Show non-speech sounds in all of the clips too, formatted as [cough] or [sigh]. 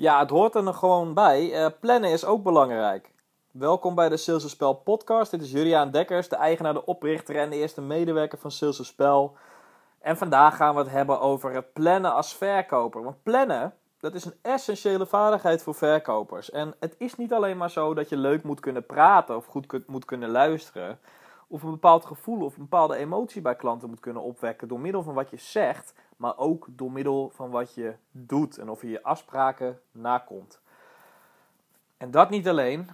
Ja, het hoort er gewoon bij. Eh, plannen is ook belangrijk. Welkom bij de Sales Spel podcast. Dit is Juliaan Dekkers, de eigenaar, de oprichter en de eerste medewerker van Sales Spel. En vandaag gaan we het hebben over het plannen als verkoper. Want plannen, dat is een essentiële vaardigheid voor verkopers. En het is niet alleen maar zo dat je leuk moet kunnen praten of goed moet kunnen luisteren. Of een bepaald gevoel of een bepaalde emotie bij klanten moet kunnen opwekken door middel van wat je zegt maar ook door middel van wat je doet en of je je afspraken nakomt. En dat niet alleen,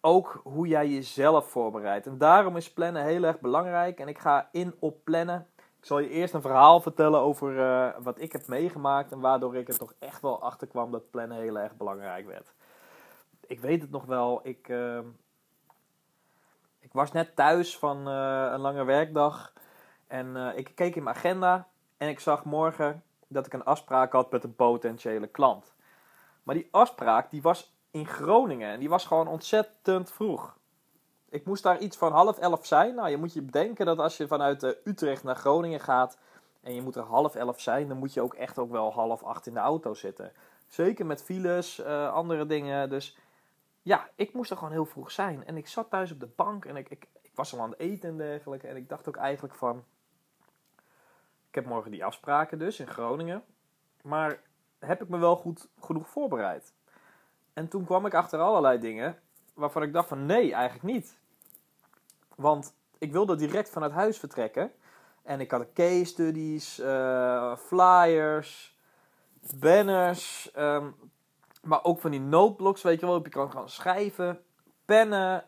ook hoe jij jezelf voorbereidt. En daarom is plannen heel erg belangrijk. En ik ga in op plannen. Ik zal je eerst een verhaal vertellen over uh, wat ik heb meegemaakt en waardoor ik er toch echt wel achter kwam dat plannen heel erg belangrijk werd. Ik weet het nog wel, ik, uh, ik was net thuis van uh, een lange werkdag en ik keek in mijn agenda en ik zag morgen dat ik een afspraak had met een potentiële klant. Maar die afspraak die was in Groningen en die was gewoon ontzettend vroeg. Ik moest daar iets van half elf zijn. Nou, je moet je bedenken dat als je vanuit uh, Utrecht naar Groningen gaat en je moet er half elf zijn, dan moet je ook echt ook wel half acht in de auto zitten. Zeker met files, uh, andere dingen. Dus ja, ik moest er gewoon heel vroeg zijn. En ik zat thuis op de bank en ik, ik, ik was al aan het eten en dergelijke. En ik dacht ook eigenlijk van, ik heb morgen die afspraken dus in Groningen. Maar heb ik me wel goed genoeg voorbereid? En toen kwam ik achter allerlei dingen waarvan ik dacht van nee, eigenlijk niet. Want ik wilde direct vanuit huis vertrekken. En ik had case studies, uh, flyers, banners, ehm, maar ook van die noteblocks, weet je wel, op je kan gaan schrijven, pennen,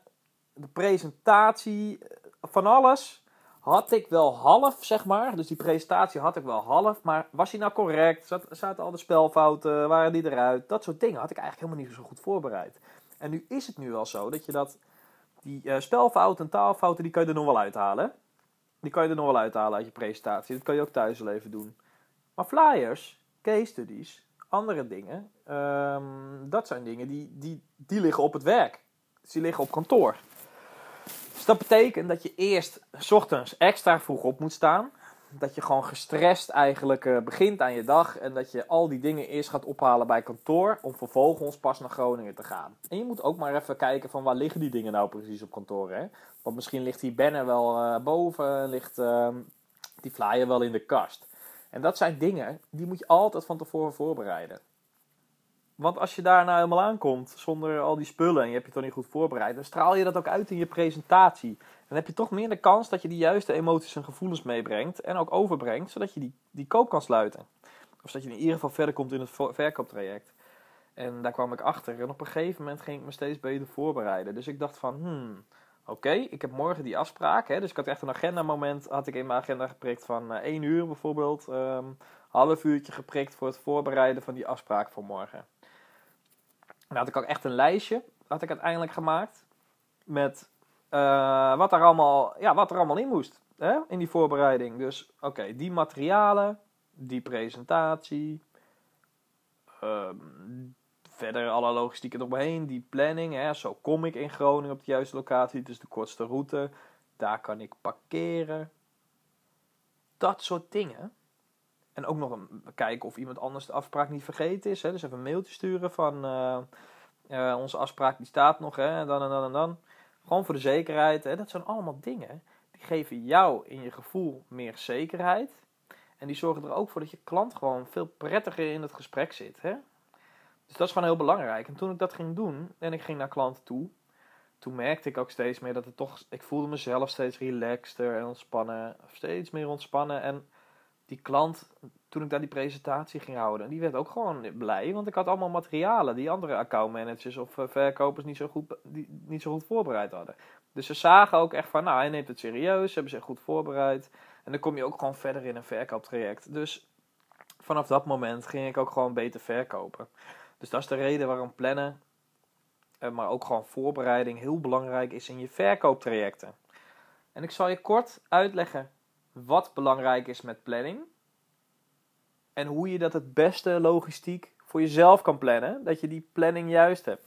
de presentatie, van alles had ik wel half, zeg maar. Dus die presentatie had ik wel half. Maar was hij nou correct? Zat, zaten al de spelfouten? Waren die eruit? Dat soort dingen had ik eigenlijk helemaal niet zo goed voorbereid. En nu is het nu wel zo dat je dat... Die uh, spelfouten en taalfouten, die kan je er nog wel uithalen. Die kan je er nog wel uithalen uit je presentatie. Dat kan je ook thuis wel even doen. Maar flyers, case studies, andere dingen... Um, dat zijn dingen die, die, die liggen op het werk. Dus die liggen op kantoor. Dus dat betekent dat je eerst s ochtends extra vroeg op moet staan. Dat je gewoon gestrest eigenlijk uh, begint aan je dag. En dat je al die dingen eerst gaat ophalen bij kantoor. Om vervolgens pas naar Groningen te gaan. En je moet ook maar even kijken van waar liggen die dingen nou precies op kantoor. Hè? Want misschien ligt die banner wel uh, boven. Ligt uh, die flyer wel in de kast. En dat zijn dingen die moet je altijd van tevoren voorbereiden. Want als je daar nou helemaal aankomt zonder al die spullen en je hebt je toch niet goed voorbereid, dan straal je dat ook uit in je presentatie. Dan heb je toch meer de kans dat je die juiste emoties en gevoelens meebrengt en ook overbrengt, zodat je die, die koop kan sluiten. Of dat je in ieder geval verder komt in het verkooptraject. En daar kwam ik achter. En op een gegeven moment ging ik me steeds beter voorbereiden. Dus ik dacht van, hmm, oké, ik heb morgen die afspraak. Hè, dus ik had echt een agenda moment, had ik in mijn agenda geprikt van uh, 1 uur bijvoorbeeld. Um, half uurtje geprikt voor het voorbereiden van die afspraak voor morgen. Dan had ik ook echt een lijstje, had ik uiteindelijk gemaakt. Met uh, wat, er allemaal, ja, wat er allemaal in moest hè, in die voorbereiding. Dus oké, die materialen, die presentatie. Um, verder alle logistiek eromheen, die planning. Hè, zo kom ik in Groningen op de juiste locatie, dus de kortste route. Daar kan ik parkeren. Dat soort dingen. En ook nog een, kijken of iemand anders de afspraak niet vergeten is. Hè? Dus even een mailtje sturen van uh, uh, onze afspraak die staat nog. Hè? Dan en dan en dan. Gewoon voor de zekerheid. Hè? Dat zijn allemaal dingen die geven jou in je gevoel meer zekerheid. En die zorgen er ook voor dat je klant gewoon veel prettiger in het gesprek zit. Hè? Dus dat is gewoon heel belangrijk. En toen ik dat ging doen en ik ging naar klanten toe, toen merkte ik ook steeds meer dat het toch. Ik voelde mezelf steeds relaxter en ontspannen. Steeds meer ontspannen. En die klant, toen ik daar die presentatie ging houden, die werd ook gewoon blij. Want ik had allemaal materialen die andere accountmanagers of eh, verkopers niet zo, goed, niet zo goed voorbereid hadden. Dus ze zagen ook echt van, nou, hij neemt het serieus, hebben zich goed voorbereid. En dan kom je ook gewoon verder in een verkooptraject. Dus vanaf dat moment ging ik ook gewoon beter verkopen. Dus dat is de reden waarom plannen, eh, maar ook gewoon voorbereiding heel belangrijk is in je verkooptrajecten. En ik zal je kort uitleggen wat belangrijk is met planning. En hoe je dat het beste logistiek voor jezelf kan plannen. Dat je die planning juist hebt.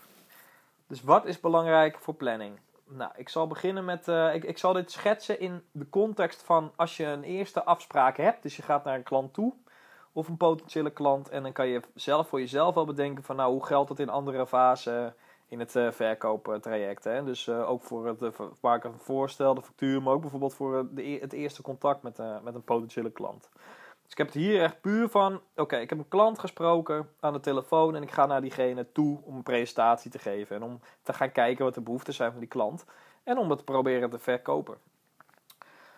Dus wat is belangrijk voor planning? Nou, ik zal beginnen met. Uh, ik, ik zal dit schetsen in de context van als je een eerste afspraak hebt. Dus je gaat naar een klant toe. of een potentiële klant. En dan kan je zelf voor jezelf wel bedenken van nou, hoe geldt dat in andere fasen in het uh, verkooptraject. Hè? Dus uh, ook voor het uh, maken van voorstel, de factuur, maar ook bijvoorbeeld voor de, e-, het eerste contact met, met een potentiële klant. Dus ik heb het hier echt puur van, oké, ik heb een klant gesproken aan de telefoon en ik ga naar diegene toe om een presentatie te geven. En om te gaan kijken wat de behoeften zijn van die klant. En om dat te proberen te verkopen.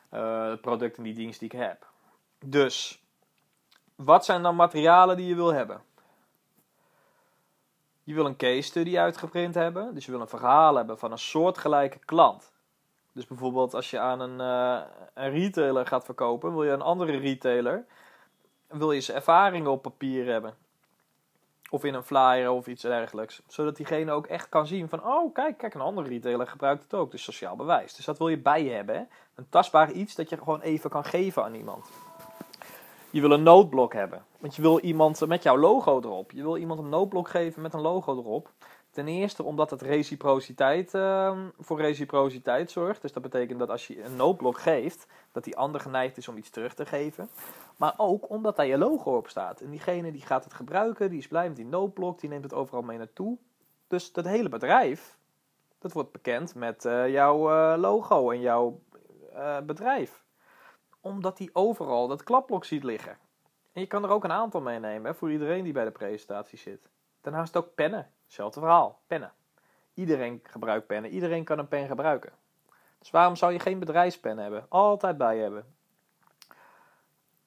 het product en die dienst die ik heb. Dus, wat zijn dan materialen die je wil hebben? Je wil een case study uitgeprint hebben. Dus je wil een verhaal hebben van een soortgelijke klant. Dus bijvoorbeeld als je aan een, uh, een retailer gaat verkopen, wil je een andere retailer, wil je zijn ervaringen op papier hebben. Of in een flyer of iets dergelijks. Zodat diegene ook echt kan zien van, oh kijk, kijk, een andere retailer gebruikt het ook. Dus sociaal bewijs. Dus dat wil je bij je hebben. Een tastbaar iets dat je gewoon even kan geven aan iemand. Je wil een noodblok hebben. Want je wil iemand met jouw logo erop. Je wil iemand een noodblok geven met een logo erop. Ten eerste omdat het reciprociteit, uh, voor reciprociteit zorgt. Dus dat betekent dat als je een noodblok geeft, dat die ander geneigd is om iets terug te geven. Maar ook omdat daar je logo op staat. En diegene die gaat het gebruiken, die is blij met die noodblok, die neemt het overal mee naartoe. Dus dat hele bedrijf, dat wordt bekend met uh, jouw uh, logo en jouw uh, bedrijf omdat hij overal dat klapblok ziet liggen. En je kan er ook een aantal meenemen voor iedereen die bij de presentatie zit. Daarnaast ook pennen. Hetzelfde verhaal. Pennen. Iedereen gebruikt pennen. Iedereen kan een pen gebruiken. Dus waarom zou je geen bedrijfspen hebben? Altijd bij hebben.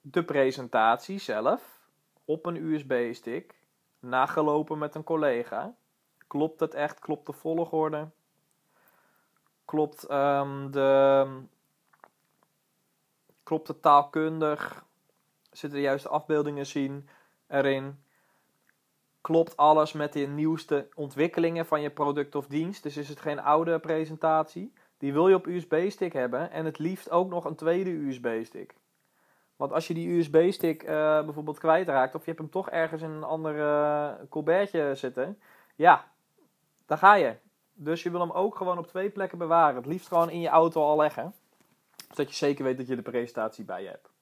De presentatie zelf op een USB-stick. Nagelopen met een collega. Klopt het echt? Klopt de volgorde? Klopt um, de Klopt het taalkundig? Zitten de juiste afbeeldingen zien erin? Klopt alles met de nieuwste ontwikkelingen van je product of dienst? Dus is het geen oude presentatie? Die wil je op USB-stick hebben en het liefst ook nog een tweede USB-stick. Want als je die USB-stick uh, bijvoorbeeld kwijtraakt of je hebt hem toch ergens in een ander uh, colbertje zitten, ja, dan ga je. Dus je wil hem ook gewoon op twee plekken bewaren. Het liefst gewoon in je auto al leggen zodat je zeker weet dat je de presentatie bij je hebt.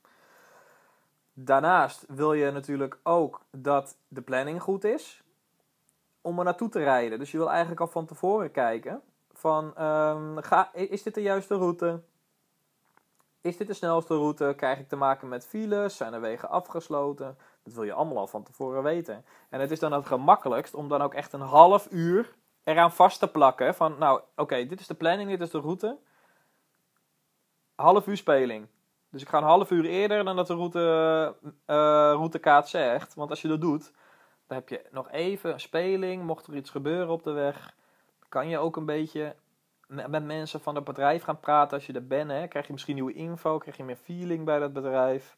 Daarnaast wil je natuurlijk ook dat de planning goed is om er naartoe te rijden. Dus je wil eigenlijk al van tevoren kijken van um, ga, is dit de juiste route? Is dit de snelste route? Krijg ik te maken met files? Zijn er wegen afgesloten? Dat wil je allemaal al van tevoren weten. En het is dan het gemakkelijkst om dan ook echt een half uur eraan vast te plakken. Van nou, oké, dit is de planning, dit is de route half uur speling. Dus ik ga een half uur eerder dan dat de route, uh, routekaart zegt. Want als je dat doet, dan heb je nog even een speling. Mocht er iets gebeuren op de weg, kan je ook een beetje met mensen van het bedrijf gaan praten als je er bent. Hè. Krijg je misschien nieuwe info, krijg je meer feeling bij dat bedrijf.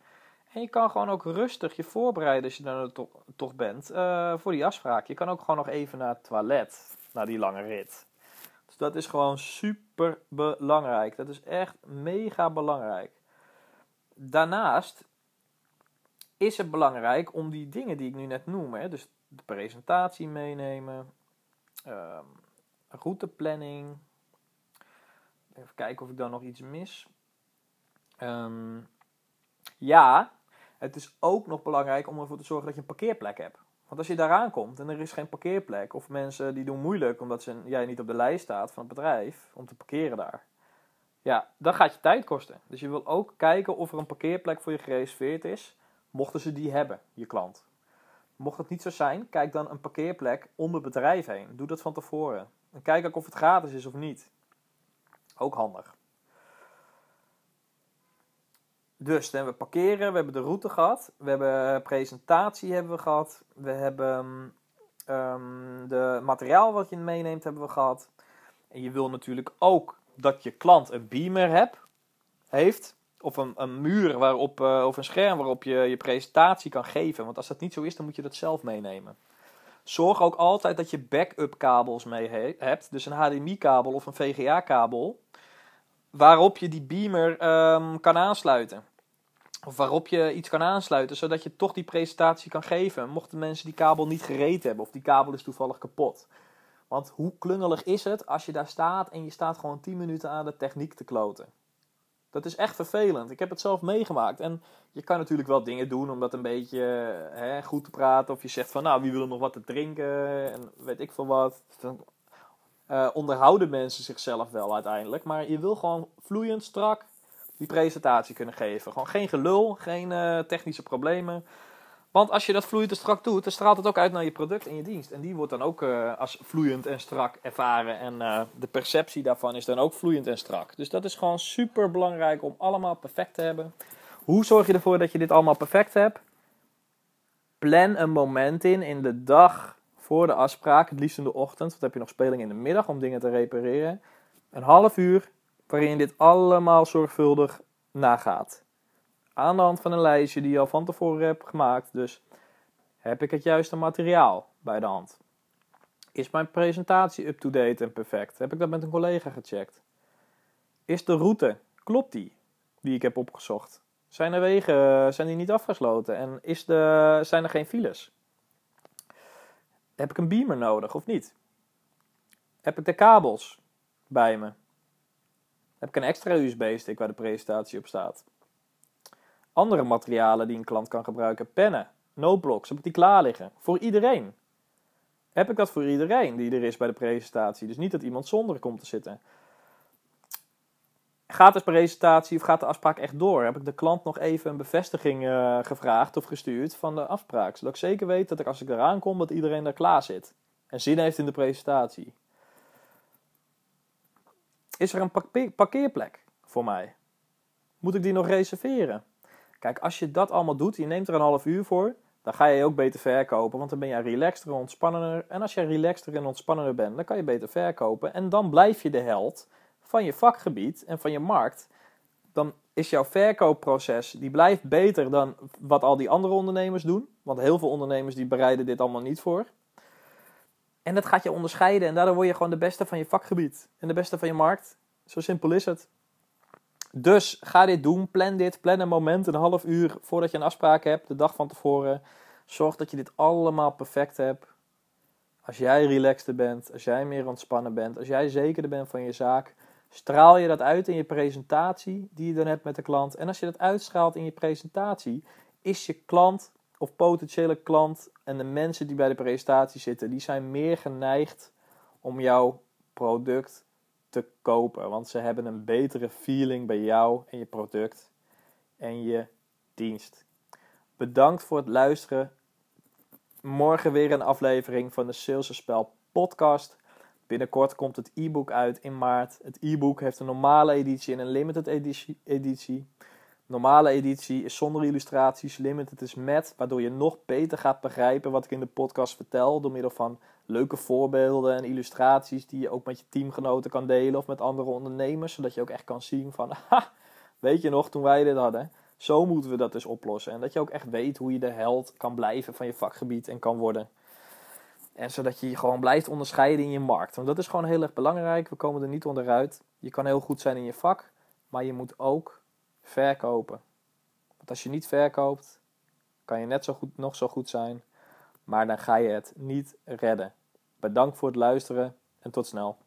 En je kan gewoon ook rustig je voorbereiden als je er toch, bent uh, voor die afspraak. Je kan ook gewoon nog even naar het toilet, na die lange rit. Dus dat is gewoon super belangrijk. Dat is echt mega belangrijk. Daarnaast is het belangrijk om die dingen die ik nu net noem, hè, dus de presentatie meenemen, um, routeplanning. Even kijken of ik dan nog iets mis. Um, ja, het is ook nog belangrijk om ervoor te zorgen dat je een parkeerplek hebt. Want als je daar aankomt en er is geen parkeerplek, of mensen die doen moeilijk omdat ze, jij niet op de lijst staat van het bedrijf om te parkeren daar, ja, dan gaat je tijd kosten. Dus je wil ook kijken of er een parkeerplek voor je gereserveerd is, mochten ze die hebben, je klant. Mocht dat niet zo zijn, kijk dan een parkeerplek om het bedrijf heen. Doe dat van tevoren. En kijk ook of het gratis is of niet. Ook handig. Dus we hebben parkeren, we hebben de route gehad, we hebben presentatie hebben we gehad, we hebben um, de materiaal wat je meeneemt hebben we gehad. En je wil natuurlijk ook dat je klant een beamer hebt, heeft, of een, een muur waarop, uh, of een scherm waarop je je presentatie kan geven. Want als dat niet zo is, dan moet je dat zelf meenemen. Zorg ook altijd dat je backup kabels mee hebt, dus een HDMI-kabel of een VGA-kabel, waarop je die beamer um, kan aansluiten. Of waarop je iets kan aansluiten, zodat je toch die presentatie kan geven. Mochten mensen die kabel niet gereed hebben of die kabel is toevallig kapot. Want hoe klungelig is het als je daar staat en je staat gewoon 10 minuten aan de techniek te kloten? Dat is echt vervelend. Ik heb het zelf meegemaakt. En je kan natuurlijk wel dingen doen om dat een beetje hè, goed te praten. Of je zegt van, nou, wie wil nog wat te drinken? En weet ik veel wat. Dan uh, onderhouden mensen zichzelf wel uiteindelijk. Maar je wil gewoon vloeiend, strak die presentatie kunnen geven. Gewoon geen gelul, geen uh, technische problemen. Want als je dat vloeiend en strak doet, dan straalt het ook uit naar je product en je dienst. En die wordt dan ook uh, als vloeiend en strak ervaren. En uh, de perceptie daarvan is dan ook vloeiend en strak. Dus dat is gewoon super belangrijk om allemaal perfect te hebben. Hoe zorg je ervoor dat je dit allemaal perfect hebt? Plan een moment in, in de dag voor de afspraak, het liefst in de ochtend. Want heb je nog speling in de middag om dingen te repareren. Een half uur waarin je dit allemaal zorgvuldig nagaat aan de hand van een lijstje die je al van tevoren hebt gemaakt. Dus heb ik het juiste materiaal bij de hand? Is mijn presentatie up-to-date en perfect? Heb ik dat met een collega gecheckt? Is de route, klopt die, die ik heb opgezocht? Zijn de wegen, zijn die niet afgesloten? En is de, zijn er geen files? Heb ik een beamer nodig of niet? Heb ik de kabels bij me? Heb ik een extra USB-stick waar de presentatie op staat? andere materialen die een klant kan gebruiken. Pennen, noteblocks, heb ik die klaar liggen. Voor iedereen. Heb ik dat voor iedereen die er is bij de presentatie. Dus niet dat iemand zonder komt te zitten. Gaat de presentatie of gaat de afspraak echt door? Heb ik de klant nog even een bevestiging uh, gevraagd of gestuurd van de afspraak? Zodat ik zeker weet dat ik als ik eraan kom, dat iedereen daar klaar zit. En zin heeft in de presentatie. Is er een parkeerplek voor mij? Moet ik die nog reserveren? Kijk, als je dat allemaal doet, je neemt er een half uur voor, dan ga je ook beter verkopen, want dan ben je relaxter en ontspannender. En als je relaxter en ontspannender bent, dan kan je beter verkopen. En dan blijf je de held van je vakgebied en van je markt. Dan is jouw verkoopproces, die blijft beter dan wat al die andere ondernemers doen. Want heel veel ondernemers die bereiden dit allemaal niet voor. En dat gaat je onderscheiden en daardoor word je gewoon de beste van je vakgebied en de beste van je markt. Zo simpel is het. Dus ga dit doen, plan dit, plan een moment, een half uur voordat je een afspraak hebt, de dag van tevoren. Zorg dat je dit allemaal perfect hebt. Als jij relaxter bent, als jij meer ontspannen bent, als jij zekerder bent van je zaak, straal je dat uit in je presentatie die je dan hebt met de klant. En als je dat uitstraalt in je presentatie, is je klant of potentiële klant en de mensen die bij de presentatie zitten, die zijn meer geneigd om jouw product te kopen. Want ze hebben een betere feeling bij jou en je product en je dienst. Bedankt voor het luisteren. Morgen weer een aflevering van de Sales Spel podcast. Binnenkort komt het e-book uit in maart. Het e-book heeft een normale editie en een limited editie. Normale editie is zonder illustraties, limited is met, waardoor je nog beter gaat begrijpen wat ik in de podcast vertel door middel van leuke voorbeelden en illustraties die je ook met je teamgenoten kan delen of met andere ondernemers, zodat je ook echt kan zien van, [laughs] ha, weet je nog toen wij dit hadden? Zo moeten we dat dus oplossen. En dat je ook echt weet hoe je de held kan blijven van je vakgebied en kan worden. En zodat je je gewoon blijft onderscheiden in je markt. Want dat is gewoon heel erg belangrijk. We komen er niet onderuit. Je kan heel goed zijn in je vak, maar je moet ook verkopen. Want als je niet verkoopt, kan je net zo goed, nog zo goed zijn, maar dan ga je het niet redden. Bedankt voor het luisteren en tot snel.